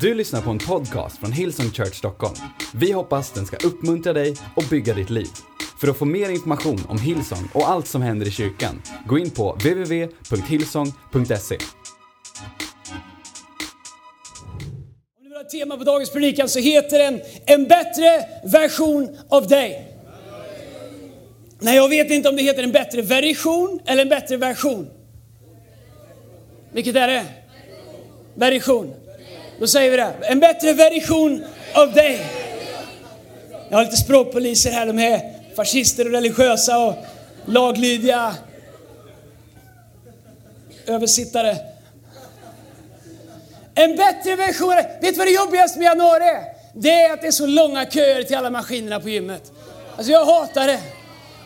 Du lyssnar på en podcast från Hillsong Church Stockholm. Vi hoppas den ska uppmuntra dig och bygga ditt liv. För att få mer information om Hillsong och allt som händer i kyrkan, gå in på www.hillsong.se. Om du vill ha ett tema på dagens predikan så heter den En bättre version av dig. Nej, jag vet inte om det heter en bättre version eller en bättre version. Vilket är det? Version. Då säger vi det. En bättre version av dig. Jag har lite språkpoliser här. De är fascister och religiösa och laglydiga översittare. En bättre version. Vet du vad det jobbigaste med januari är? Det är att det är så långa köer till alla maskinerna på gymmet. Alltså jag hatar det.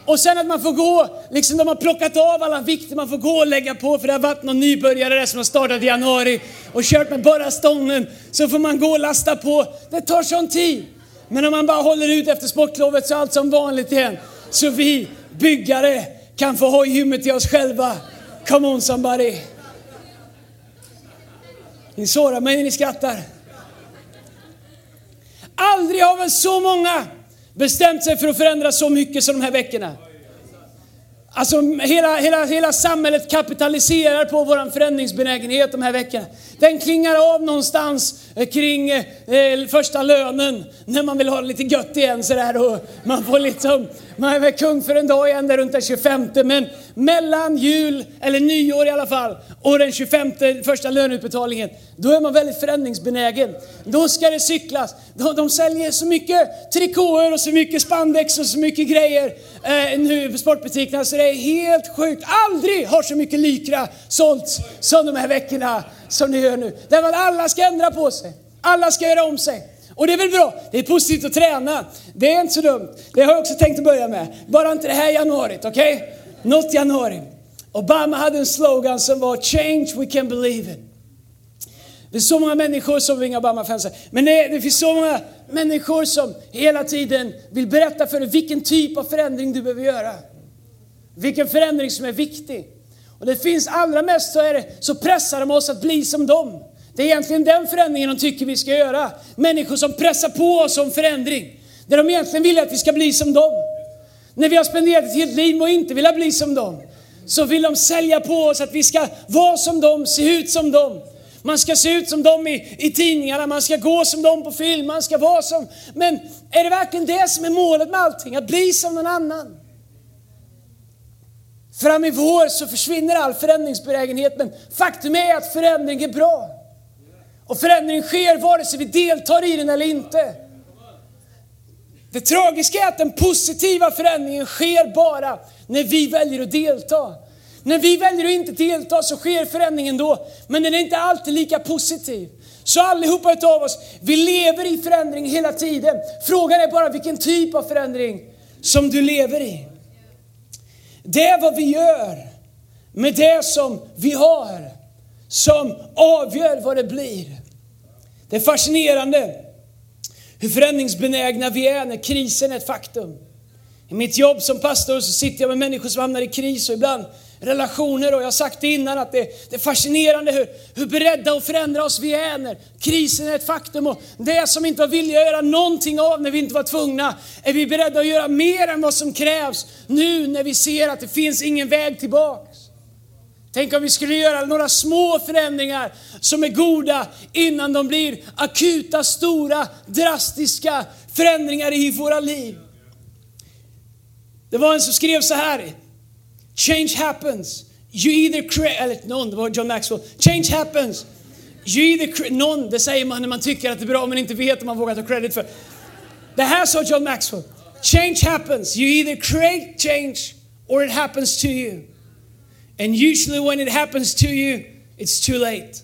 Och sen att man får gå, liksom de har plockat av alla vikter, man får gå och lägga på för det har varit någon nybörjare där som har startat i januari och kört med bara stången. Så får man gå och lasta på. Det tar sån tid. Men om man bara håller ut efter sportlovet så är allt som vanligt igen. Så vi byggare kan få ha gymmet till oss själva. Come on somebody. Ni sårar mig när ni skrattar. Aldrig har väl så många bestämt sig för att förändra så mycket som de här veckorna. Alltså hela, hela, hela samhället kapitaliserar på vår förändringsbenägenhet de här veckorna. Den klingar av någonstans eh, kring eh, eh, första lönen när man vill ha det lite gött igen sådär och man får liksom, man är väl kung för en dag igen där runt den 25 men mellan jul, eller nyår i alla fall, och den 25 första löneutbetalningen, då är man väldigt förändringsbenägen. Då ska det cyklas. De, de säljer så mycket trikåer och så mycket spandex och så mycket grejer eh, nu på sportbutikerna så det är helt sjukt. Aldrig har så mycket Lycra sålts som de här veckorna som ni gör nu. Därför att alla ska ändra på sig. Alla ska göra om sig. Och det är väl bra, det är positivt att träna. Det är inte så dumt. Det har jag också tänkt att börja med. Bara inte det här januari, okej? Okay? Något januari. Obama hade en slogan som var Change we can believe in. Det är så många människor som, inga Obama-fans men det, det finns så många människor som hela tiden vill berätta för dig vilken typ av förändring du behöver göra. Vilken förändring som är viktig. Och det finns allra mest så, är det, så pressar de oss att bli som dem. Det är egentligen den förändringen de tycker vi ska göra. Människor som pressar på oss om förändring. Det de egentligen vill att vi ska bli som dem. När vi har spenderat ett helt liv med att inte vilja bli som dem. Så vill de sälja på oss att vi ska vara som dem, se ut som dem. Man ska se ut som dem i, i tidningarna, man ska gå som dem på film, man ska vara som... Men är det verkligen det som är målet med allting? Att bli som någon annan? Fram i vår så försvinner all förändringsbenägenhet, men faktum är att förändring är bra. Och förändring sker vare sig vi deltar i den eller inte. Det tragiska är att den positiva förändringen sker bara när vi väljer att delta. När vi väljer att inte delta så sker förändringen då, men den är inte alltid lika positiv. Så allihopa utav oss, vi lever i förändring hela tiden. Frågan är bara vilken typ av förändring som du lever i. Det är vad vi gör med det som vi har som avgör vad det blir. Det är fascinerande hur förändringsbenägna vi är när krisen är ett faktum. I mitt jobb som pastor så sitter jag med människor som hamnar i kris och ibland relationer och jag har sagt det innan att det, det är fascinerande hur, hur beredda att förändra oss vi är när krisen är ett faktum och det som inte var villiga att göra någonting av när vi inte var tvungna är vi beredda att göra mer än vad som krävs nu när vi ser att det finns ingen väg tillbaks. Tänk om vi skulle göra några små förändringar som är goda innan de blir akuta, stora, drastiska förändringar i våra liv. Det var en som skrev så här. Change happens. You either create, eller någon, det var John Maxwell. Change happens. You either någon, det säger man när man tycker att det är bra men inte vet om man vågar ta credit för. Det här sa John Maxwell. Change happens. You either create change or it happens to you. And usually when it happens to you, it's too late.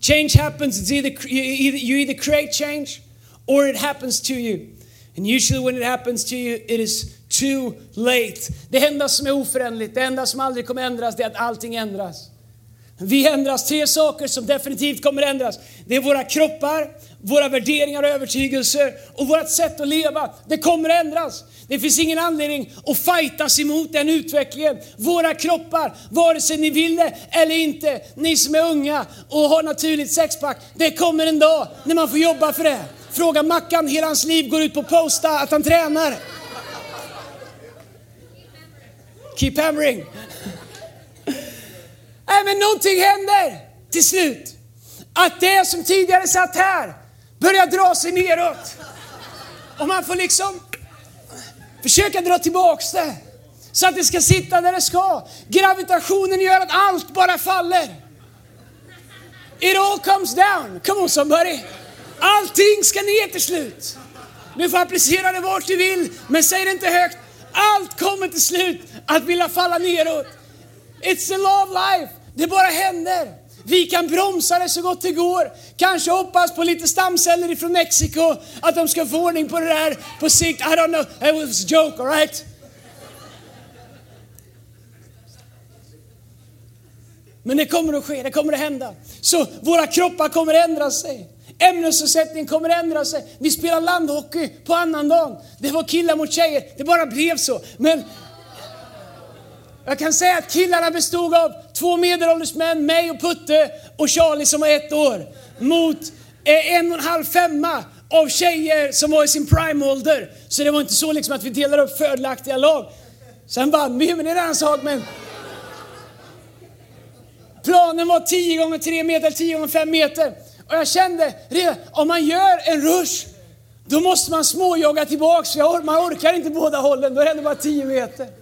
Change happens, it's either, you, either, create change or it happens to you. And usually when it happens to you, it is too late. Det enda som är oföränderligt, det enda som aldrig kommer ändras, det är att allting ändras. Vi ändras. Tre saker som definitivt kommer ändras. Det är våra kroppar, våra värderingar och övertygelser och vårt sätt att leva. Det kommer ändras. Det finns ingen anledning att fightas emot den utvecklingen. Våra kroppar, vare sig ni vill det eller inte, ni som är unga och har naturligt sexpack, det kommer en dag när man får jobba för det. Fråga Mackan, hela hans liv går ut på att posta att han tränar. Keep hammering. Nej, men någonting händer till slut. Att det som tidigare satt här börjar dra sig neråt. Och man får liksom försöka dra tillbaks det. Så att det ska sitta där det ska. Gravitationen gör att allt bara faller. It all comes down. Come on somebody. Allting ska ner till slut. Du får applicera det vart du vill, men säg det inte högt. Allt kommer till slut att vilja falla neråt. It's the law of life. Det bara händer. Vi kan bromsa det så gott det går. Kanske hoppas på lite stamceller ifrån Mexiko, att de ska få ordning på det där på sikt. I don't know, it was a joke, alright? Men det kommer att ske, det kommer att hända. Så våra kroppar kommer att ändra sig. Ämnesomsättningen kommer att ändra sig. Vi spelar landhockey på annandagen. Det var killar mot tjejer, det bara blev så. Men jag kan säga att killarna bestod av två medelålders män, mig och Putte och Charlie som var ett år. Mot eh, en och en halv femma av tjejer som var i sin prime-ålder. Så det var inte så liksom att vi delade upp fördelaktiga lag. Sen vann vi, men det är en annan sak. Men planen var 10 gånger 3 meter, 10 gånger 5 meter. Och jag kände redan, om man gör en rush, då måste man småjogga tillbaks. Man orkar inte båda hållen, då är det ändå bara 10 meter.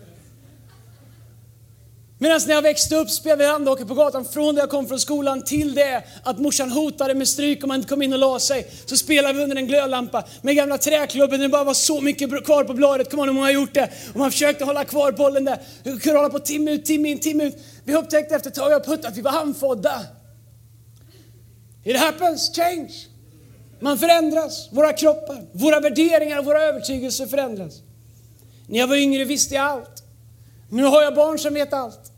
Medan när jag växte upp spelade vi handhockey på gatan från det jag kom från skolan till det att morsan hotade med stryk om man inte kom in och la sig. Så spelade vi under en glödlampa med gamla träklubben. Det bara var så mycket kvar på bladet. Kom hur många har gjort det? Och man försökte hålla kvar bollen där. Vi kunde hålla på timme ut, timme in, timme ut. Vi upptäckte efter ett tag jag putt att vi var handfådda. It happens, change. Man förändras, våra kroppar, våra värderingar och våra övertygelser förändras. När jag var yngre visste jag allt. Nu har jag barn som vet allt.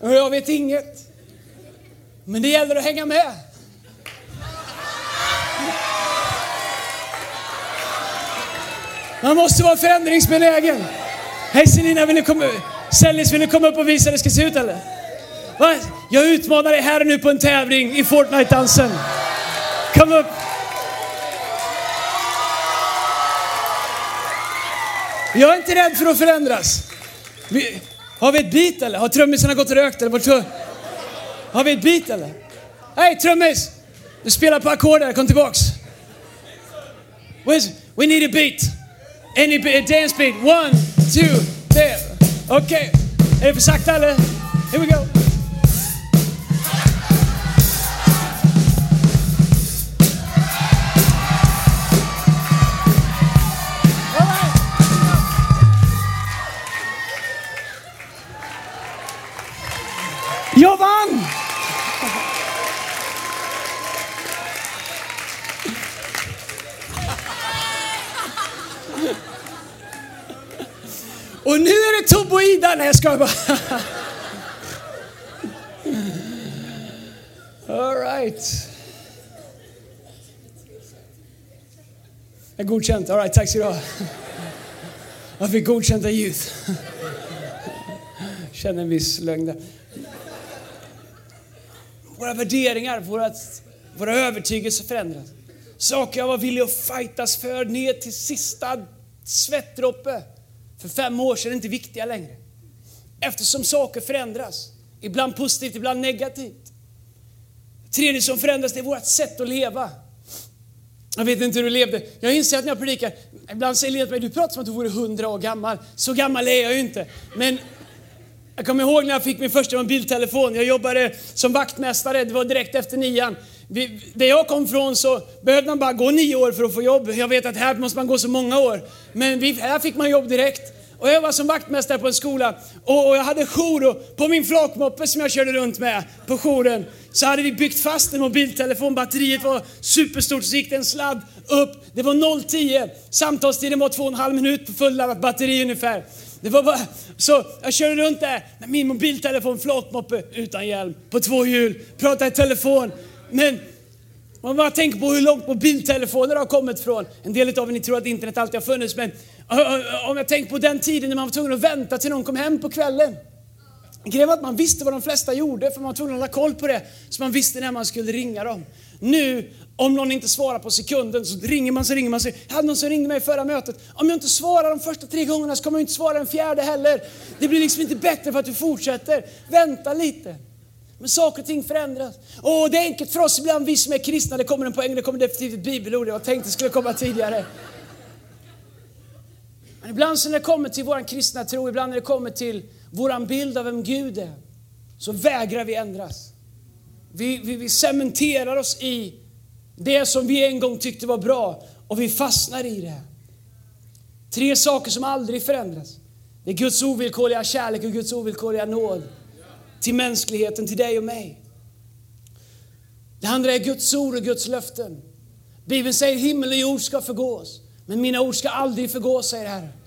Och jag vet inget. Men det gäller att hänga med. Man måste vara förändringsbenägen. Hej Selina, vill ni komma, Sellis, vill ni komma upp och visa hur det ska se ut eller? Va? Jag utmanar dig här och nu på en tävling i Fortnite-dansen. Kom upp! Jag är inte rädd för att förändras. Vi, har vi ett beat eller? Har trummisarna gått och rökt eller? Har vi ett beat eller? Hej trummis! Du spelar på ackord där, kom tillbaks. We need a beat. Any beat, a dance beat. One, two, three. Okej. Okay. Är det för sakta eller? Here we go. Sida. Nej, jag ska bara. All right. Jag är godkänt. All right, tack ska du ha. Jag fick godkänt av Youth. Känner en viss lögn där våra värderingar, våra, våra övertygelser förändras. Saker jag var villig att fightas för ner till sista svettdroppe för fem år sedan inte viktiga längre. Eftersom saker förändras. Ibland positivt, ibland negativt. Det tredje som förändras det är vårt sätt att leva. Jag vet inte hur du levde. Jag inser att när jag predikar, ibland säger Lena till mig, du pratar som att du vore hundra år gammal. Så gammal är jag ju inte. Men jag kommer ihåg när jag fick min första mobiltelefon. Jag jobbade som vaktmästare, det var direkt efter nian. Där jag kom från så behövde man bara gå nio år för att få jobb. Jag vet att här måste man gå så många år. Men här fick man jobb direkt. Och jag var som vaktmästare på en skola och, och jag hade jour och på min flakmoppe som jag körde runt med på jouren så hade vi byggt fast en mobiltelefon. Batteriet var superstort så gick det en sladd upp. Det var 0,10. Samtalstiden var två och en halv minut på fulladdat batteri ungefär. Det var bara, så jag körde runt där med min mobiltelefon, flakmoppe utan hjälm, på två hjul, pratade i telefon. Men man bara tänker på hur långt mobiltelefoner har kommit från. En del av er ni tror att internet alltid har funnits, men om jag tänker på den tiden när man var tvungen att vänta till någon kom hem på kvällen. Grejen var att man visste vad de flesta gjorde, för man var tvungen att hålla koll på det. Så man visste när man skulle ringa dem. Nu, om någon inte svarar på sekunden, så ringer man, så ringer man. Så, jag hade någon som ringde mig i förra mötet. Om jag inte svarar de första tre gångerna så kommer jag inte svara den fjärde heller. Det blir liksom inte bättre för att du fortsätter. Vänta lite. Men saker och ting förändras. Och det är enkelt för oss ibland, vi som är kristna, det kommer en poäng, det kommer definitivt ett bibelord. Jag tänkte det skulle komma tidigare. Men ibland när det kommer till vår kristna tro, ibland när det kommer till vår bild av vem Gud är, så vägrar vi ändras. Vi, vi, vi cementerar oss i det som vi en gång tyckte var bra och vi fastnar i det. Tre saker som aldrig förändras. Det är Guds ovillkorliga kärlek och Guds ovillkorliga nåd till mänskligheten, till dig och mig. Det andra är Guds ord och Guds löften. Bibeln säger himmel och jord ska förgås, men mina ord ska aldrig förgås, säger Herren.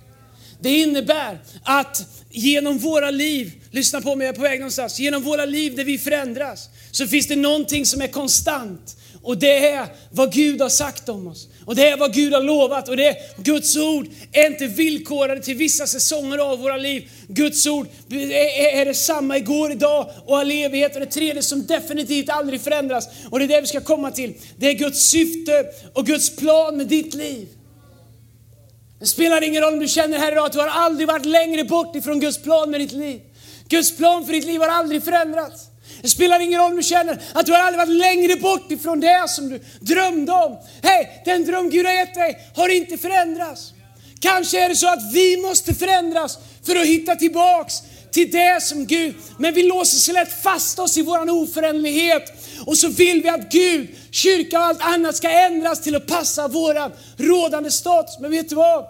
Det innebär att genom våra liv, lyssna på mig, jag är på väg någonstans, genom våra liv där vi förändras, så finns det någonting som är konstant. Och det är vad Gud har sagt om oss. Och det är vad Gud har lovat. Och det är Guds ord är inte villkorade till vissa säsonger av våra liv. Guds ord är, detsamma igår, idag och all evighet. Och det tredje som definitivt aldrig förändras. Och det är det vi ska komma till. Det är Guds syfte och Guds plan med ditt liv. Det spelar ingen roll om du känner här idag att du har aldrig varit längre bort ifrån Guds plan med ditt liv. Guds plan för ditt liv har aldrig förändrats. Det spelar ingen roll om du känner att du har aldrig varit längre bort ifrån det som du drömde om. Hej, den dröm Gud har gett dig har inte förändrats. Kanske är det så att vi måste förändras för att hitta tillbaks till det som Gud, men vi låser så lätt fast oss i våran oföränderlighet. Och så vill vi att Gud, kyrka och allt annat ska ändras till att passa våran rådande status. Men vet du vad?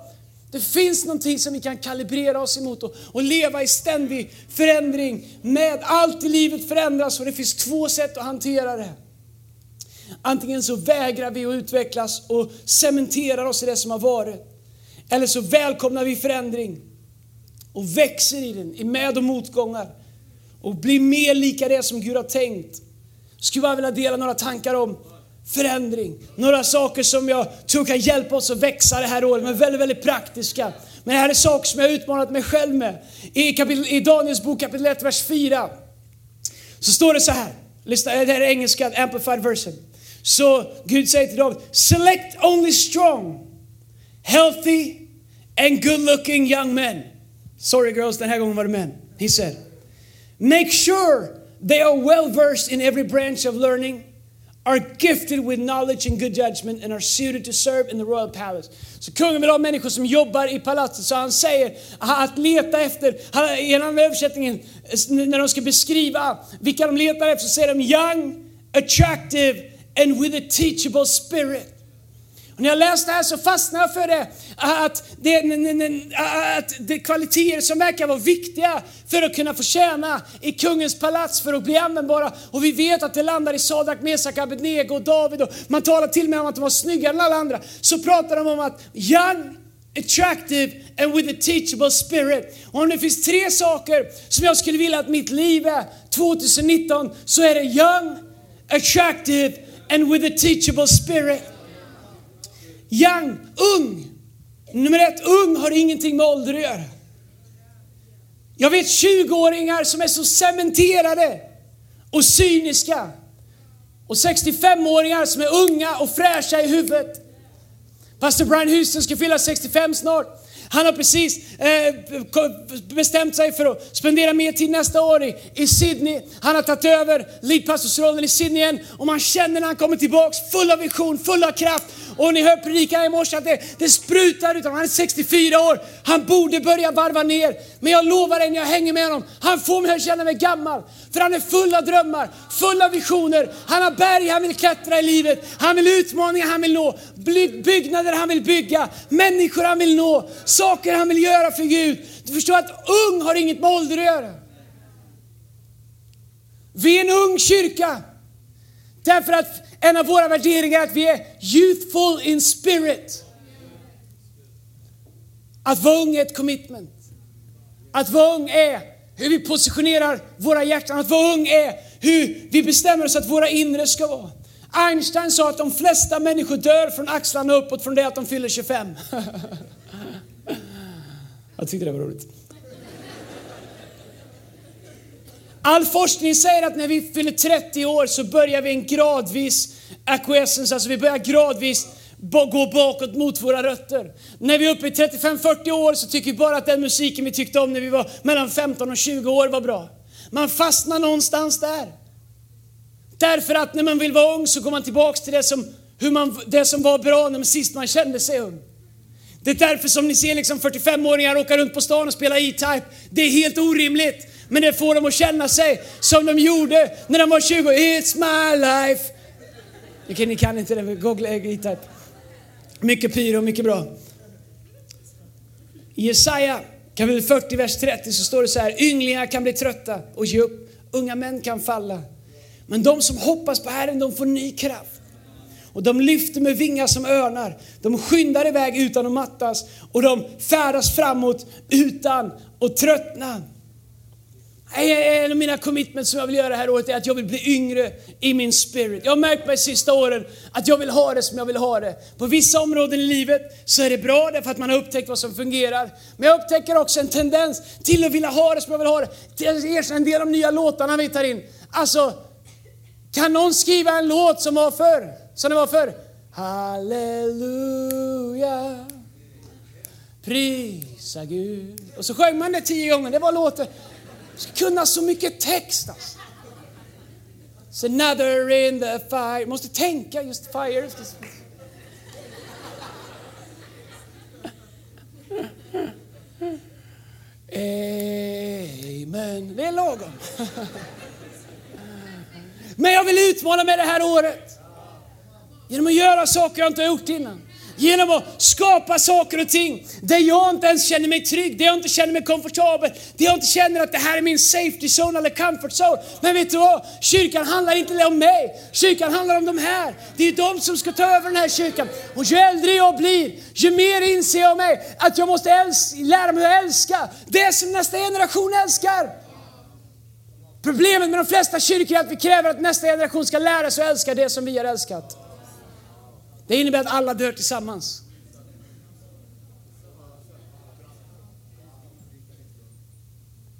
Det finns någonting som vi kan kalibrera oss emot och, och, leva i ständig förändring med. Allt i livet förändras och det finns två sätt att hantera det. Antingen så vägrar vi att utvecklas och cementerar oss i det som har varit. Eller så välkomnar vi förändring och växer i den, i med och motgångar. Och blir mer lika det som Gud har tänkt. Jag skulle bara vilja dela några tankar om förändring. Några saker som jag tror kan hjälpa oss att växa det här året, men väldigt, väldigt praktiska. Men det här är saker som jag har utmanat mig själv med. I, kapitel, i Daniels bok kapitel 1, vers 4 så står det så här. Lyssna, det här är engelska, amplified version. Så Gud säger till David, select only strong, healthy and good looking young men. Sorry girls, den här gången var det män. He said, make sure they are well versed in every branch of learning are gifted with knowledge and good judgment and are suited to serve in the royal palace. Så kungen vill ha människor som jobbar i palatset. Så han säger att leta efter, i en annan översättningen, när de ska beskriva vilka de letar efter, så säger de young, attractive and with a teachable spirit. När jag läste det här så fastnade jag för det, att det, att det är kvaliteter som verkar vara viktiga för att kunna få tjäna i kungens palats, för att bli användbara. Och vi vet att det landar i Sadak, Mesak, Abednego och David. Och man talar till och med om att de var snyggare än alla andra. Så pratar de om att young, attractive and with a teachable spirit. Och om det finns tre saker som jag skulle vilja att mitt liv är 2019 så är det young, attractive and with a teachable spirit. Young, ung. Nummer ett, ung har ingenting med ålder att göra. Jag vet 20-åringar som är så cementerade och cyniska. Och 65-åringar som är unga och fräscha i huvudet. Pastor Brian Houston ska fylla 65 snart. Han har precis eh, bestämt sig för att spendera mer tid nästa år i, i Sydney. Han har tagit över leadpastorsrollen i Sydney igen och man känner när han kommer tillbaks full av vision, full av kraft. Och ni hör predikan i morse att det, det sprutar ut Han är 64 år. Han borde börja varva ner. Men jag lovar dig när jag hänger med honom, han får mig att känna mig gammal. För han är full av drömmar, full av visioner. Han har berg han vill klättra i livet. Han vill utmaningar han vill nå. Byggnader han vill bygga. Människor han vill nå saker han vill göra för Gud. Du förstår att ung har inget med ålder att göra. Vi är en ung kyrka. Därför att en av våra värderingar är att vi är youthful in spirit. Att vara ung är ett commitment. Att vara ung är hur vi positionerar våra hjärtan. Att vara ung är hur vi bestämmer oss att våra inre ska vara. Einstein sa att de flesta människor dör från axlarna uppåt från det att de fyller 25. Jag tyckte det var roligt. All forskning säger att när vi fyller 30 år så börjar vi en gradvis acquiescence, alltså vi börjar gradvis gå bakåt mot våra rötter. När vi är uppe i 35-40 år så tycker vi bara att den musiken vi tyckte om när vi var mellan 15 och 20 år var bra. Man fastnar någonstans där. Därför att när man vill vara ung så går man tillbaks till det som, hur man, det som var bra när man sist man kände sig ung. Det är därför som ni ser liksom 45-åringar åka runt på stan och spela E-Type. Det är helt orimligt. Men det får dem att känna sig som de gjorde när de var 20. It's my life. Okej, ni kan inte det, googla E-Type. Mycket pyro, mycket bra. I Jesaja kapitel 40, vers 30 så står det så här. Ynglingar kan bli trötta och ge upp. Unga män kan falla. Men de som hoppas på Herren, de får ny kraft. Och de lyfter med vingar som örnar. De skyndar iväg utan att mattas och de färdas framåt utan att tröttna. En av mina commitments som jag vill göra det här året är att jag vill bli yngre i min spirit. Jag har märkt mig sista åren att jag vill ha det som jag vill ha det. På vissa områden i livet så är det bra därför att man har upptäckt vad som fungerar. Men jag upptäcker också en tendens till att vilja ha det som jag vill ha det. Jag erkänner en del av de nya låtarna vi tar in. Alltså, kan någon skriva en låt som var förr? Som det var förr? Halleluja, prisa Gud. Och så sjöng man det tio gånger. Det var låten. Du ska kunna så mycket text alltså. It's another in the fire. Måste tänka just fire. Amen. Det är lagom. Men jag vill utmana mig det här året. Genom att göra saker jag inte har gjort innan. Genom att skapa saker och ting där jag inte ens känner mig trygg, där jag inte känner mig komfortabel, där jag inte känner att det här är min safety zone eller comfort zone. Men vet du vad? Kyrkan handlar inte om mig, kyrkan handlar om de här. Det är de som ska ta över den här kyrkan. Och ju äldre jag blir, ju mer inser jag mig att jag måste lära mig att älska det som nästa generation älskar. Problemet med de flesta kyrkor är att vi kräver att nästa generation ska lära sig att älska det som vi har älskat. Det innebär att alla dör tillsammans.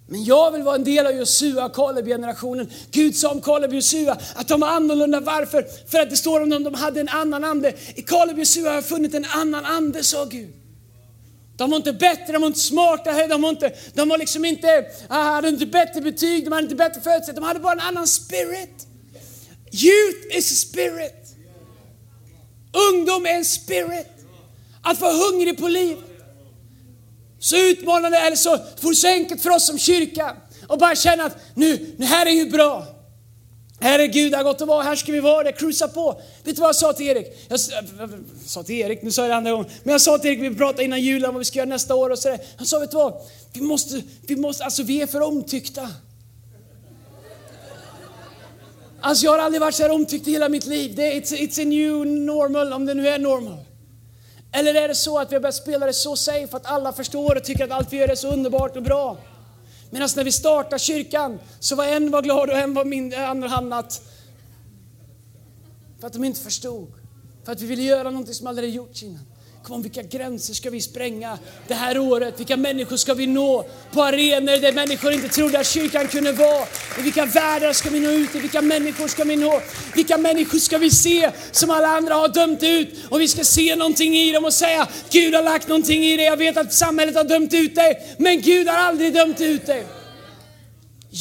Men jag vill vara en del av Josua och Kaleb-generationen. Gud sa om Kaleb och Josua att de var annorlunda. Varför? För att det står om dem, de hade en annan ande. I Kaleb och Josua har jag funnit en annan ande, sa Gud. De var inte bättre, de var inte smartare, de var, inte, de var liksom inte, ah, hade inte bättre betyg, de hade inte bättre förutsättningar. De hade bara en annan spirit. Youth is a spirit. Ungdom är en spirit. Att vara hungrig på liv. Så utmanande, eller så, för så enkelt för oss som kyrka. Och bara känna att nu, nu här är ju bra. Herregud, det har gått att vara här, ska vi vara det, cruisa på. Vet du vad jag sa till Erik? Jag sa till Erik, nu sa jag det andra gången. Men jag sa till Erik, vi pratade innan julen om vad vi ska göra nästa år och sådär. Han sa, vet du vad? Vi måste, vi måste, alltså vi är för omtyckta. Alltså jag har aldrig varit så här omtyckt i hela mitt liv. Det är, it's, it's a new normal, om det nu är normal. Eller är det så att vi har börjat spela det så safe att alla förstår och tycker att allt vi gör är så underbart och bra? Medan när vi startade kyrkan så var en var glad och en var mindre, andra hamnat. För att de inte förstod. För att vi ville göra någonting som aldrig gjorts innan. Kom vilka gränser ska vi spränga det här året? Vilka människor ska vi nå på arenor där människor inte trodde att kyrkan kunde vara? I vilka världar ska vi nå ut? I vilka människor ska vi nå? Vilka människor ska vi se som alla andra har dömt ut? Och vi ska se någonting i dem och säga, Gud har lagt någonting i dig. Jag vet att samhället har dömt ut dig, men Gud har aldrig dömt ut dig.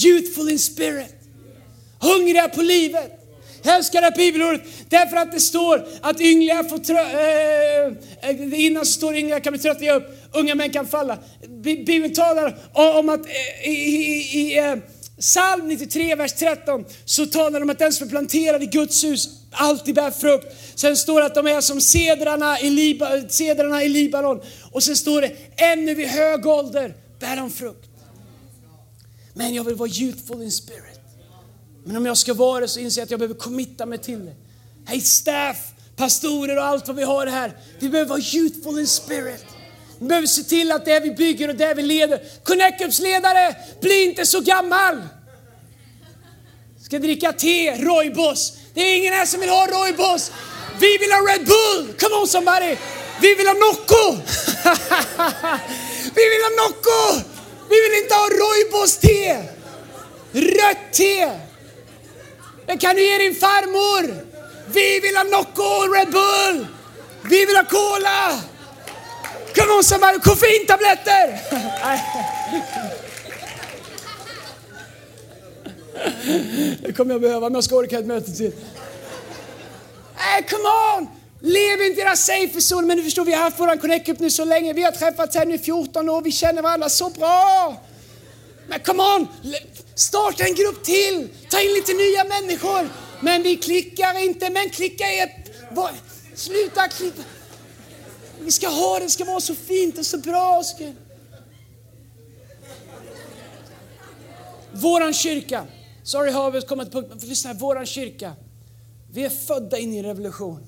Youthful in spirit. Hungriga på livet. Jag älskar det här bibelordet därför att det står att ynglingar får trö, äh, innan så står ynglingar kan bli trötta, upp, unga män kan falla. Bibeln talar om att eh, i, i, i Psalm 93, vers 13, så talar de om att den som är planterad i Guds hus alltid bär frukt. Sen står det att de är som cedrarna i, Liba, cedrarna i Libanon. Och sen står det, ännu vid hög ålder bär de frukt. Men jag vill vara youthful in spirit. Men om jag ska vara det så inser jag att jag behöver committa mig till det. Hej staff, pastorer och allt vad vi har här. Vi behöver vara youthful in spirit. Vi behöver se till att det vi bygger och det vi leder. Connect ledare, bli inte så gammal! Ska dricka te, Roybos. Det är ingen här som vill ha Roybos. Vi vill ha Red Bull! Come on somebody! Vi vill ha Nocco! vi vill ha Nocco! Vi vill inte ha Roybos te! Rött te! Det kan du ge din farmor! Vi vill ha Nocco och Red Bull! Vi vill ha Cola! Come on somebody, koffeintabletter! Det kommer jag behöva om jag ska orka ett möte till. Hey, come on! Lev inte i era safe zone. Men du förstår, vi har haft våran connect nu så länge. Vi har träffats här nu i 14 år. Vi känner varandra så bra. Men come on! Starta en grupp till. Ta in lite nya människor. Men vi klickar inte. Men klicka er! Sluta klicka. Vi ska ha det, det ska vara så fint och så bra. Ska... Våran kyrka. Sorry Harvard, kommer till punkt. Lyssna, våran kyrka. Vi är födda in i revolution.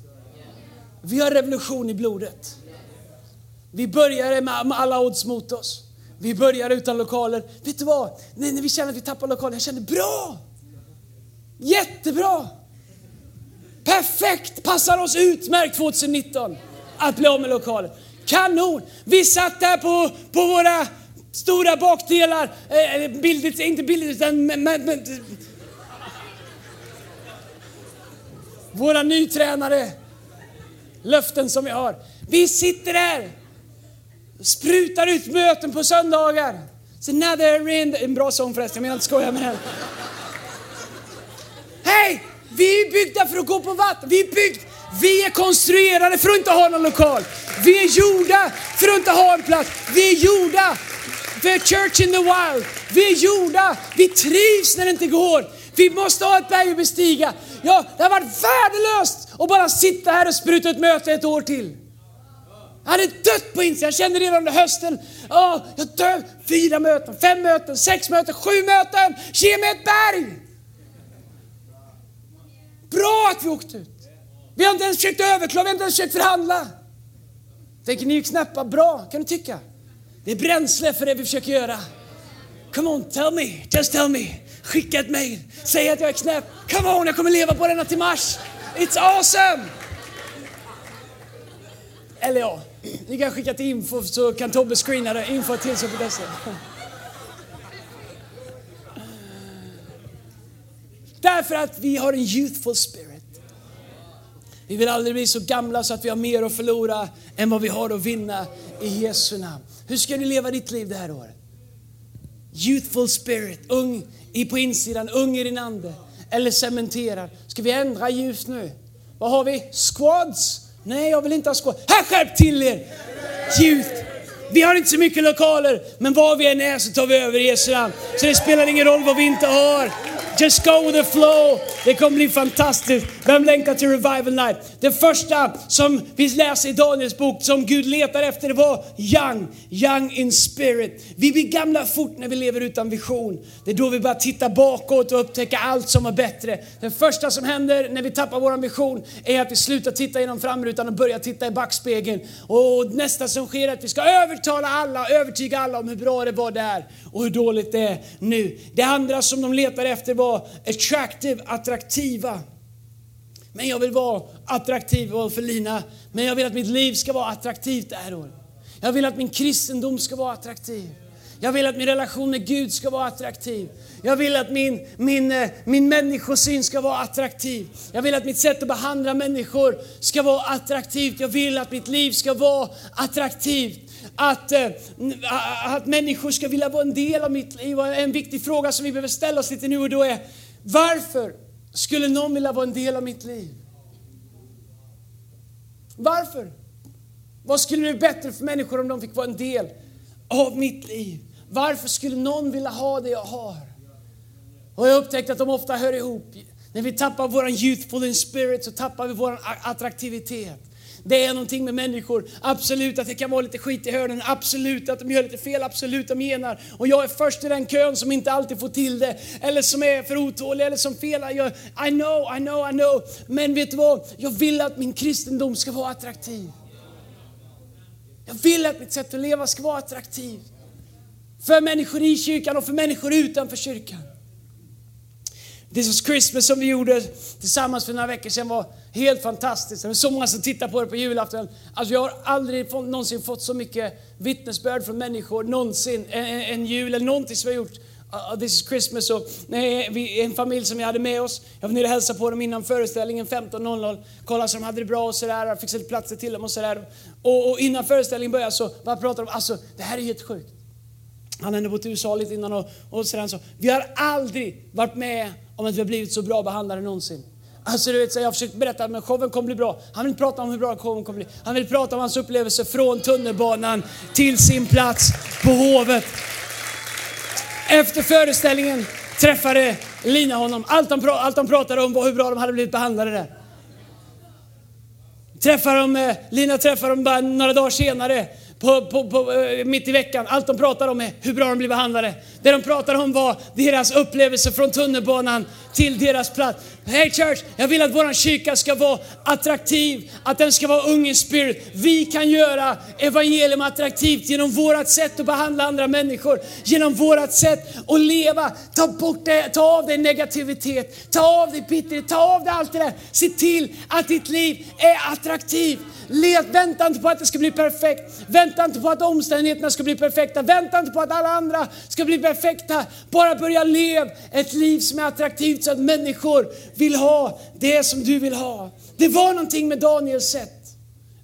Vi har revolution i blodet. Vi började med alla odds mot oss. Vi börjar utan lokaler. Vet du vad? När vi känner att vi tappar lokaler, jag känner bra! Jättebra! Perfekt! Passar oss utmärkt 2019 att bli av med lokaler. Kanon! Vi satt där på, på våra stora bakdelar, eh, bildligt, inte bildligt utan men, men, våra nytränare, löften som vi har. Vi sitter där, sprutar ut möten på söndagar. It's another in, en bra sång förresten, jag menar inte skoja med den. Hej! Vi är byggda för att gå på vatten. Vi är byggda vi är konstruerade för att inte ha någon lokal. Vi är gjorda för att inte ha en plats. Vi är gjorda för church in the wild. Vi är gjorda, vi trivs när det inte går. Vi måste ha ett berg att bestiga. Ja, det har varit värdelöst att bara sitta här och spruta ett möte ett år till. Jag hade dött på insidan. Jag kände redan under hösten, oh, jag dör. Fyra möten, fem möten, sex möten, sju möten. Ge mig ett berg! Bra att vi åkte ut. Vi har inte ens försökt överklaga, vi har inte ens försökt förhandla. Tänker ni är knäppa? Bra, kan du tycka. Det är bränsle för det vi försöker göra. Come on, tell me, just tell me. Skicka ett mail, säg att jag är knäpp. Come on, jag kommer leva på denna till mars. It's awesome! Eller ja, ni kan skicka till info så kan Tobbe screena det. Info till så på dessa. Därför att vi har en youthful spirit. Vi vill aldrig bli så gamla så att vi har mer att förlora än vad vi har att vinna i Jesu namn. Hur ska du leva ditt liv det här året? Youthful spirit, ung på insidan, ung i din ande. Eller cementerad. Ska vi ändra ljus nu? Vad har vi? Squads? Nej, jag vill inte ha skoj. Här skärp till er! Youth. Vi har inte så mycket lokaler, men var vi än är så tar vi över Jesu namn. Så det spelar ingen roll vad vi inte har. Just go with the flow. Det kommer bli fantastiskt. Vem längtar till Revival Night? Det första som vi läser i Daniels bok som Gud letar efter det var young, young in spirit. Vi blir gamla fort när vi lever utan vision. Det är då vi börjar titta bakåt och upptäcka allt som är bättre. Det första som händer när vi tappar vår vision är att vi slutar titta genom framrutan och börjar titta i backspegeln. Och nästa som sker är att vi ska övertala alla, övertyga alla om hur bra det var där och hur dåligt det är nu. Det andra som de letar efter vara attractive, attraktiva. Men jag vill vara attraktiv för Lina. Men jag vill att mitt liv ska vara attraktivt det här året. Jag vill att min kristendom ska vara attraktiv. Jag vill att min relation med Gud ska vara attraktiv. Jag vill att min, min, eh, min människosyn ska vara attraktiv. Jag vill att mitt sätt att behandla människor ska vara attraktivt. Jag vill att mitt liv ska vara attraktivt. Att, eh, att människor ska vilja vara en del av mitt liv. En viktig fråga som vi behöver ställa oss lite nu och då är varför skulle någon vilja vara en del av mitt liv? Varför? Vad skulle bli bättre för människor om de fick vara en del av mitt liv? Varför skulle någon vilja ha det jag har? Och jag upptäckte att de ofta hör ihop. När vi tappar vår youthful in spirit så tappar vi vår attraktivitet. Det är någonting med människor. Absolut att det kan vara lite skit i hörnen. Absolut att de gör lite fel. Absolut de genar. Och jag är först i den kön som inte alltid får till det. Eller som är för otålig eller som felar. Jag, I know, I know, I know. Men vet du vad? Jag vill att min kristendom ska vara attraktiv. Jag vill att mitt sätt att leva ska vara attraktivt. För människor i kyrkan och för människor utanför kyrkan. This was Christmas som vi gjorde tillsammans för några veckor sedan var helt fantastiskt. Det var så många som tittade på det på julafton. Alltså jag har aldrig någonsin fått så mycket vittnesbörd från människor någonsin. En, en jul eller någonting som vi har gjort. Uh, this is Christmas. Och, nej, vi, en familj som vi hade med oss. Jag var nere och hälsade på dem innan föreställningen 15.00. Kollade så de hade det bra och sådär. Fixade platser till dem och sådär. Och, och innan föreställningen började så vad pratade de Alltså det här är helt sjukt. Han hade bott i USA lite innan och, och sådär. Så, vi har aldrig varit med om att vi har blivit så bra behandlade någonsin. Alltså du vet, så jag har försökt berätta att showen kommer bli bra. Han vill prata om hur bra showen kommer bli. Han vill prata om hans upplevelse från tunnelbanan till sin plats på Hovet. Efter föreställningen träffade Lina honom. Allt de, allt de pratade om var hur bra de hade blivit behandlade där. Träffade de, eh, Lina träffade dem bara några dagar senare på, på, på, eh, mitt i veckan. Allt de pratar om är hur bra de blir behandlade. Det de pratar om var deras upplevelse från tunnelbanan till deras plats. Hey church, jag vill att vår kyrka ska vara attraktiv, att den ska vara ung in spirit. Vi kan göra evangelium attraktivt genom vårt sätt att behandla andra människor, genom vårt sätt att leva. Ta bort det, ta av dig negativitet, ta av dig bitterhet, ta av dig allt det där. Se till att ditt liv är attraktivt. Let, vänta inte på att det ska bli perfekt. Vänta inte på att omständigheterna ska bli perfekta. Vänta inte på att alla andra ska bli perfekta. Bara börja leva ett liv som är attraktivt så att människor vill ha det som du vill ha. Det var någonting med Daniels sätt,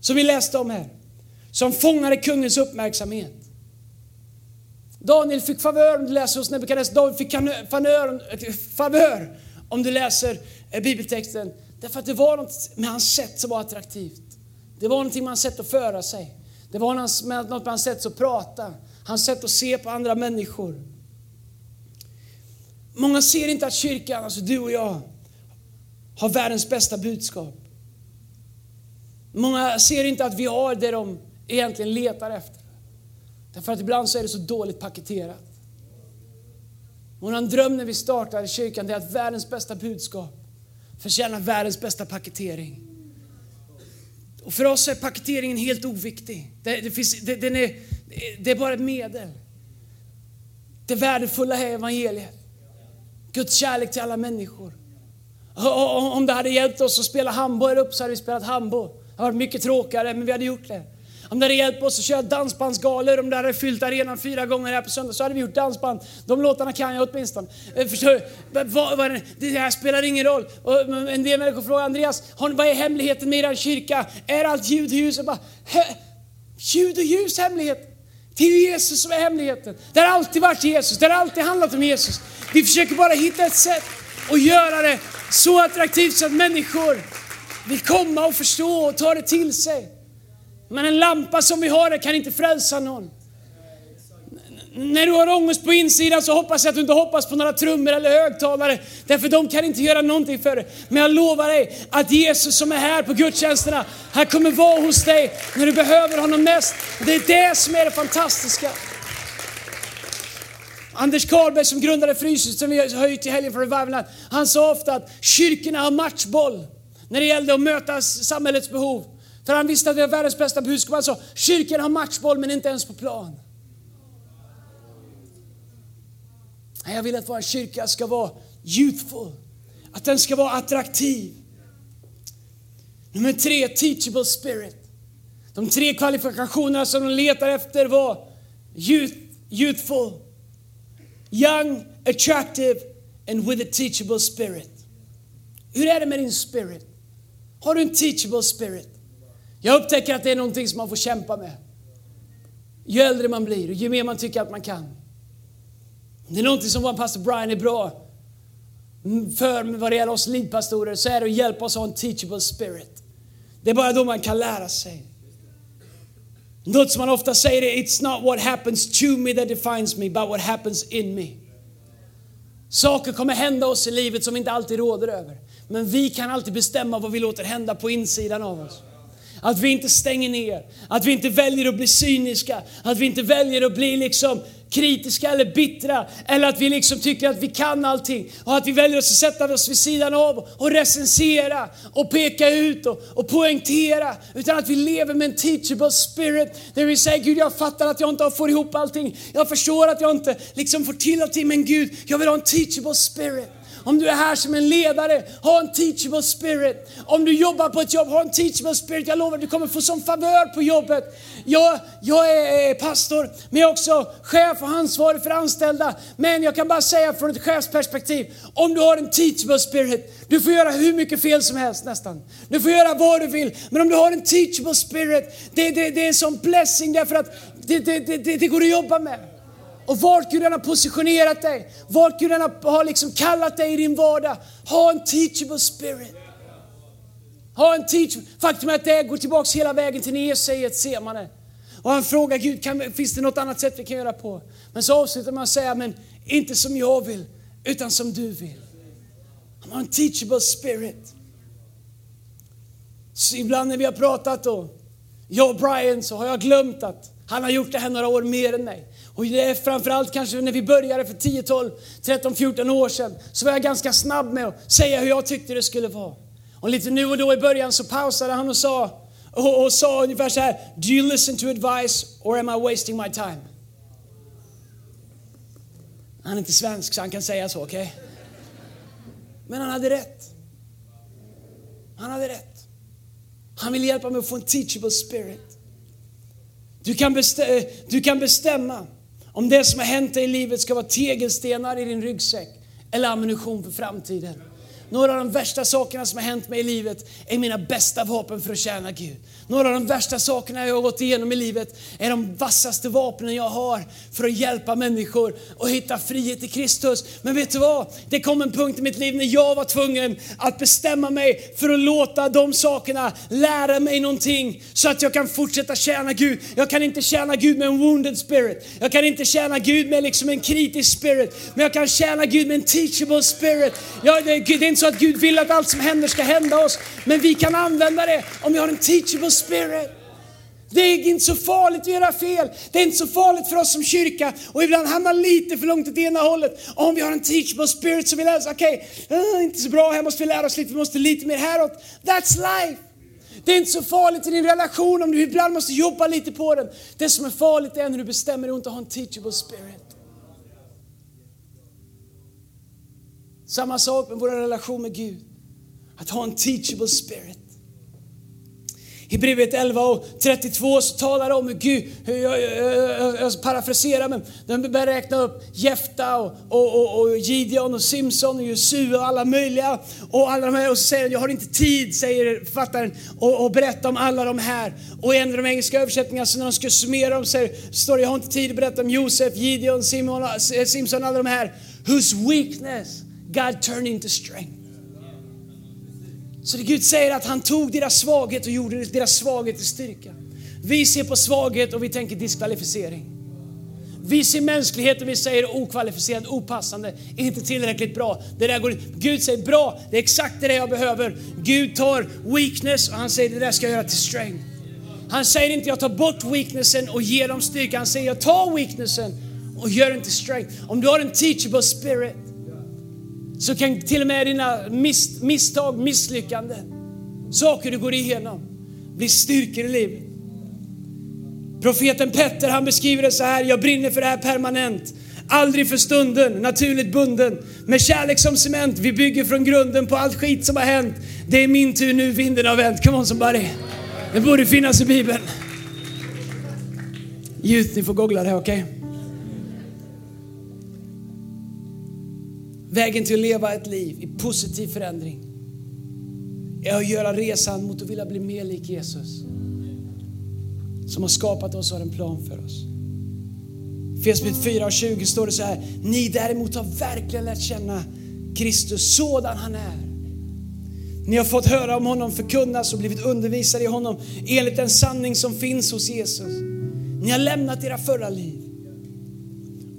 som vi läste om här, som fångade kungens uppmärksamhet. Daniel fick favör om du läser hos Nebukadnessar. Daniel fick favör om du läser eh, bibeltexten. Därför att det var något med hans sätt som var attraktivt. Det var någonting med hans sätt att föra sig. Det var något med hans sätt att prata, hans sätt att se på andra människor. Många ser inte att kyrkan, alltså du och jag, har världens bästa budskap. Många ser inte att vi har det de egentligen letar efter. Därför att ibland så är det så dåligt paketerat. Vår dröm när vi startade kyrkan är att världens bästa budskap förtjänar världens bästa paketering. Och för oss är paketeringen helt oviktig. Det, det, finns, det, den är, det är bara ett medel. Det värdefulla är evangeliet. Guds kärlek till alla människor. Om det hade hjälpt oss att spela handboll upp så hade vi spelat handboll. Det hade varit mycket tråkigare, men vi hade gjort det. Om det hade hjälpt oss att köra dansbandsgalor, om det hade fyllt arenan fyra gånger här på söndag, så hade vi gjort dansband. De låtarna kan jag åtminstone. Eh, förstår du? det här spelar ingen roll. Och en del människor frågar Andreas, vad är hemligheten med er kyrka? Är allt ljud och ljus? Jag bara, ljud och ljus hemlighet? Det är ju Jesus som är hemligheten. Det har alltid varit Jesus, det har alltid handlat om Jesus. Vi försöker bara hitta ett sätt att göra det så attraktivt så att människor vill komma och förstå och ta det till sig. Men en lampa som vi har kan inte frälsa någon. När du har ångest på insidan så hoppas jag att du inte hoppas på några trummor eller högtalare. Därför de kan inte göra någonting för dig. Men jag lovar dig att Jesus som är här på gudstjänsterna, han kommer vara hos dig när du behöver honom mest. Det är det som är det fantastiska. Anders Karlberg som grundade Fryshuset som vi har höjt i helgen för Revival han sa ofta att kyrkorna har matchboll när det gällde att möta samhällets behov. För han visste att det har världens bästa budskap. Han sa, kyrkan har matchboll men inte ens på plan. Jag vill att vår kyrka ska vara youthful, att den ska vara attraktiv. Nummer tre, teachable spirit. De tre kvalifikationerna som de letar efter var youth, youthful, young, attractive and with a teachable spirit. Hur är det med din spirit? Har du en teachable spirit? Jag upptäcker att det är någonting som man får kämpa med. Ju äldre man blir och ju mer man tycker att man kan. Det är någonting som vår pastor Brian är bra för vad det gäller oss lidpastorer, så är det att hjälpa oss att ha en teachable spirit. Det är bara då man kan lära sig. Något som man ofta säger är It's not what happens to me that defines me, but what happens in me. Saker kommer hända oss i livet som vi inte alltid råder över. Men vi kan alltid bestämma vad vi låter hända på insidan av oss. Att vi inte stänger ner, att vi inte väljer att bli cyniska, att vi inte väljer att bli liksom kritiska eller bittra. Eller att vi liksom tycker att vi kan allting. Och att vi väljer att sätta oss vid sidan av och recensera och peka ut och, och poängtera. Utan att vi lever med en teachable spirit. Där vi säger Gud jag fattar att jag inte får ihop allting, jag förstår att jag inte liksom får till allting. Men Gud jag vill ha en teachable spirit. Om du är här som en ledare, ha en teachable spirit. Om du jobbar på ett jobb, ha en teachable spirit. Jag lovar, du kommer få sån favör på jobbet. Jag, jag är pastor, men jag är också chef och ansvarig för anställda. Men jag kan bara säga från ett chefsperspektiv, om du har en teachable spirit, du får göra hur mycket fel som helst nästan. Du får göra vad du vill, men om du har en teachable spirit, det, det, det är en sån blessing därför att det, det, det, det går att jobba med. Och vart Gud än har positionerat dig, vart Gud än har liksom kallat dig i din vardag, ha en teachable spirit. Ha en teachable. Faktum är att det går tillbaks hela vägen till när ser man det. semane. Och han frågar Gud, kan, finns det något annat sätt vi kan göra på? Men så avslutar man att säga, men inte som jag vill, utan som du vill. Han har en teachable spirit. Så ibland när vi har pratat då, jag och Brian, så har jag glömt att han har gjort det här några år mer än mig. Och det är framförallt kanske när vi började för 10, 12, 13, 14 år sedan så var jag ganska snabb med att säga hur jag tyckte det skulle vara. Och lite nu och då i början så pausade han och sa, och, och sa ungefär så här, Do you listen to advice or am I wasting my time? Han är inte svensk så han kan säga så, okej? Okay? Men han hade rätt. Han hade rätt. Han vill hjälpa mig att få en teachable spirit. Du kan, bestä- du kan bestämma om det som har hänt dig i livet ska vara tegelstenar i din ryggsäck eller ammunition för framtiden. Några av de värsta sakerna som har hänt mig i livet är mina bästa vapen för att tjäna Gud. Några av de värsta sakerna jag har gått igenom i livet är de vassaste vapnen jag har för att hjälpa människor och hitta frihet i Kristus. Men vet du vad? Det kom en punkt i mitt liv när jag var tvungen att bestämma mig för att låta de sakerna lära mig någonting så att jag kan fortsätta tjäna Gud. Jag kan inte tjäna Gud med en wounded spirit. Jag kan inte tjäna Gud med liksom en kritisk spirit. Men jag kan tjäna Gud med en teachable spirit. Jag, det, det är inte så att Gud vill att allt som händer ska hända oss. Men vi kan använda det om vi har en teachable spirit. Det är inte så farligt att göra fel. Det är inte så farligt för oss som kyrka och ibland hamna lite för långt åt ena hållet. Om vi har en teachable spirit så vi lär oss, okej, okay, uh, inte så bra, här måste vi lära oss lite, vi måste lite mer häråt. That's life. Det är inte så farligt i din relation om du ibland måste jobba lite på den. Det som är farligt är när du bestämmer dig att inte ha en teachable spirit. Samma sak med vår relation med Gud. Att ha en teachable spirit. I brevet 11 och 32 så talar det om hur Gud, hur jag, jag, jag parafraserar men de börjar räkna upp Jefta och, och, och, och Gideon och Simson och Josua och alla möjliga. Och, alla de här, och så säger han, jag har inte tid, säger författaren, och, och berätta om alla de här. Och i en av de engelska översättningarna, så när de ska summera dem, så står det, jag har inte tid att berätta om Josef, Gideon, Simon, eh, Simson, alla de här. Whose weakness God turned into strength. Så det Gud säger att han tog deras svaghet och gjorde deras svaghet till styrka. Vi ser på svaghet och vi tänker diskvalificering. Vi ser mänsklighet och vi säger okvalificerad, opassande, inte tillräckligt bra. Det där går Gud säger bra, det är exakt det jag behöver. Gud tar weakness och han säger det där ska jag göra till strength. Han säger inte jag tar bort weaknessen och ger dem styrka. Han säger jag tar weaknessen och gör den till strength. Om du har en teachable spirit så kan till och med dina mis misstag, misslyckanden, saker du går igenom, bli styrkor i livet. Profeten Petter han beskriver det så här, jag brinner för det här permanent. Aldrig för stunden, naturligt bunden. Med kärlek som cement, vi bygger från grunden på allt skit som har hänt. Det är min tur nu, vinden har vänt. Come on somebody. Det borde finnas i Bibeln. Youth, ni får googla det, okej? Okay? Vägen till att leva ett liv i positiv förändring är att göra resan mot att vilja bli mer lik Jesus. Som har skapat oss och har en plan för oss. Fesbit 4 och 20 står det så här. Ni däremot har verkligen lärt känna Kristus sådan han är. Ni har fått höra om honom förkunnas och blivit undervisade i honom enligt den sanning som finns hos Jesus. Ni har lämnat era förra liv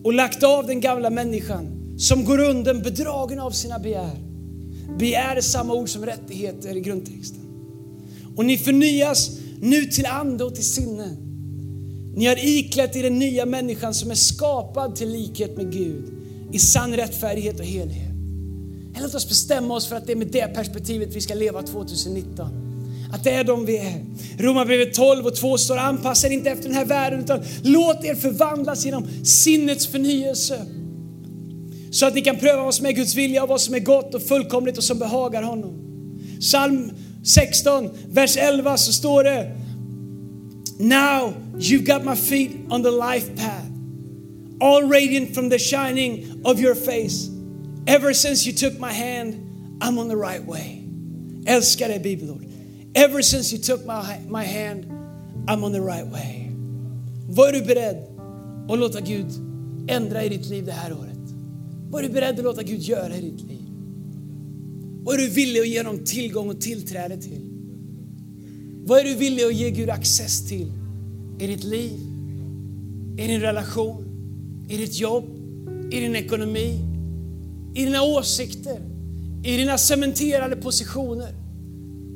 och lagt av den gamla människan som går undan bedragen av sina begär. Begär är samma ord som rättigheter i grundtexten. Och ni förnyas nu till ande och till sinne. Ni har iklätt er den nya människan som är skapad till likhet med Gud i sann rättfärdighet och helhet. Låt oss bestämma oss för att det är med det perspektivet vi ska leva 2019. Att det är de vi är. Romarbrevet 12 och 2 står anpassa er inte efter den här världen utan låt er förvandlas genom sinnets förnyelse. Så att ni kan pröva vad som är Guds vilja och vad som är gott och fullkomligt och som behagar honom. Psalm 16, vers 11 så står det Now you've got my feet on the life path all radiant from the shining of your face. Ever since you took my hand I'm on the right way. Älskar dig bibelord. Ever since you took my, my hand I'm on the right way. Var du beredd att låta Gud ändra i ditt liv det här året? Vad är du beredd att låta Gud göra i ditt liv? Vad är du villig att ge honom tillgång och tillträde till? Vad är du villig att ge Gud access till i ditt liv, i din relation, i ditt jobb, i din ekonomi, i dina åsikter, i dina cementerade positioner?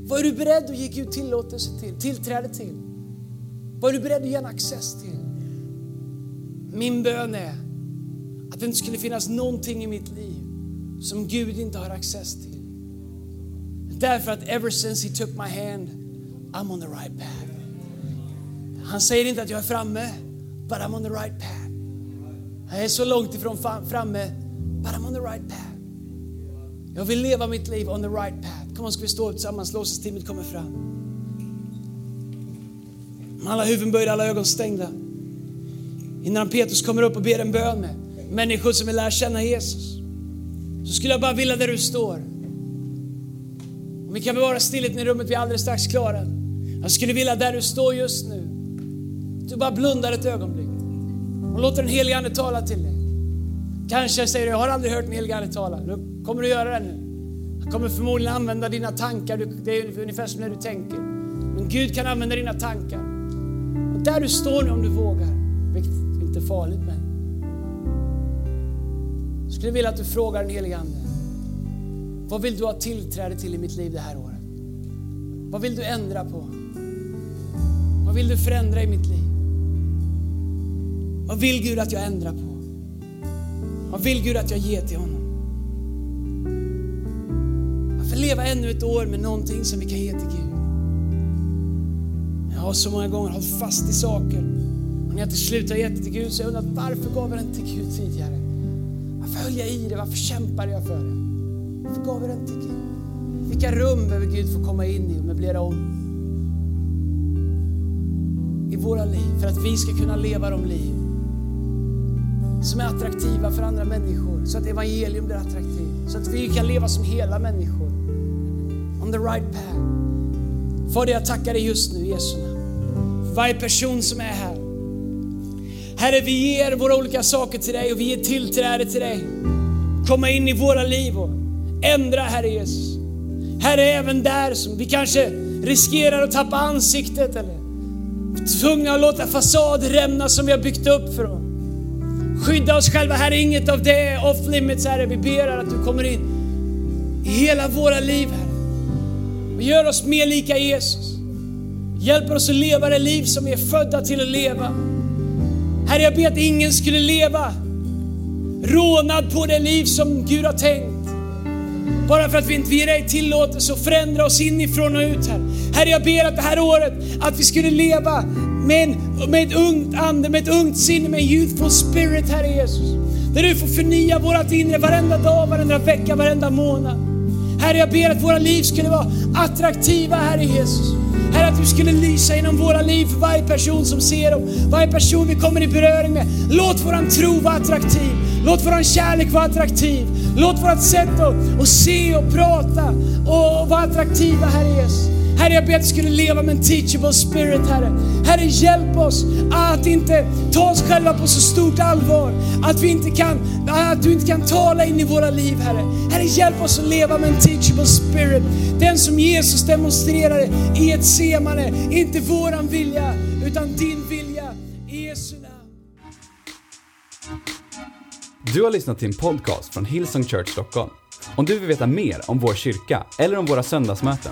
Vad är du beredd att ge Gud tillåtelse till, tillträde till? Vad är du beredd att ge en access till? Min bön är att det inte skulle finnas någonting i mitt liv som Gud inte har access till. Därför att ever since he took my hand, I'm on the right path. Han säger inte att jag är framme, but I'm on the right path. Jag är så långt ifrån framme, but I'm on the right path. Jag vill leva mitt liv on the right path. Kom on, ska vi stå upp tillsammans, låtsasteamet kommer fram. Med alla huvuden böjda, alla ögon stängda. Innan Petrus kommer upp och ber en bön med människor som vill lära känna Jesus. Så skulle jag bara vilja där du står. Om vi kan bevara stillheten i rummet, vi är alldeles strax klara. Jag skulle vilja där du står just nu, du bara blundar ett ögonblick och låter den helige Ande tala till dig. Kanske säger du, jag har aldrig hört den helige Ande tala. Då kommer du göra det nu. Han kommer förmodligen använda dina tankar, det är ungefär som när du tänker. Men Gud kan använda dina tankar. Och där du står nu om du vågar, vilket inte är farligt men. Jag skulle vilja att du frågar den helige Ande. Vad vill du ha tillträde till i mitt liv det här året? Vad vill du ändra på? Vad vill du förändra i mitt liv? Vad vill Gud att jag ändrar på? Vad vill Gud att jag ger till honom? Varför leva ännu ett år med någonting som vi kan ge till Gud? Jag har så många gånger hållit fast i saker och när jag till slut har gett det till Gud så har jag undrat varför gav jag den till Gud tidigare? Varför höll jag i det? Varför kämpade jag för det? Varför gav jag den till Gud? Vilka rum behöver Gud få komma in i och möblera om? I våra liv, för att vi ska kunna leva de liv som är attraktiva för andra människor. Så att evangelium blir attraktivt. Så att vi kan leva som hela människor. On the right path. Fader, jag tackar dig just nu i Jesu namn. För varje person som är här. Herre, vi ger våra olika saker till dig och vi ger tillträde till dig. Komma in i våra liv och ändra, Herre Jesus. Herre, även där som vi kanske riskerar att tappa ansiktet eller tvungna att låta fasad rämna som vi har byggt upp för att skydda oss själva. Herre, inget av det är off limits, Herre. Vi ber att du kommer in i hela våra liv, Herre. Och gör oss mer lika Jesus. Hjälper oss att leva det liv som vi är födda till att leva. Herre, jag ber att ingen skulle leva rånad på det liv som Gud har tänkt. Bara för att vi inte ger dig tillåtelse att förändra oss inifrån och ut här. Herre, jag ber att det här året, att vi skulle leva med, en, med ett ungt ande, med ett ungt sinne, med en youthful spirit, Herre Jesus. Där du får förnya vårt inre varenda dag, varenda vecka, varenda månad. Herre, jag ber att våra liv skulle vara attraktiva, Herre Jesus. Herre, att du skulle lysa genom våra liv för varje person som ser dem, varje person vi kommer i beröring med. Låt våran tro vara attraktiv. Låt våran kärlek vara attraktiv. Låt vårt sätt att, att se och prata och vara attraktiva, Herre Jesus. Herre, jag ber att du skulle leva med en teachable spirit, Herre. Herre, hjälp oss att inte ta oss själva på så stort allvar. Att, vi inte kan, att du inte kan tala in i våra liv, Herre. Herre, hjälp oss att leva med en teachable spirit. Den som Jesus demonstrerade i ett semane. Inte våran vilja, utan din vilja. I Jesu namn. Du har lyssnat till en podcast från Hillsong Church Stockholm. Om du vill veta mer om vår kyrka eller om våra söndagsmöten,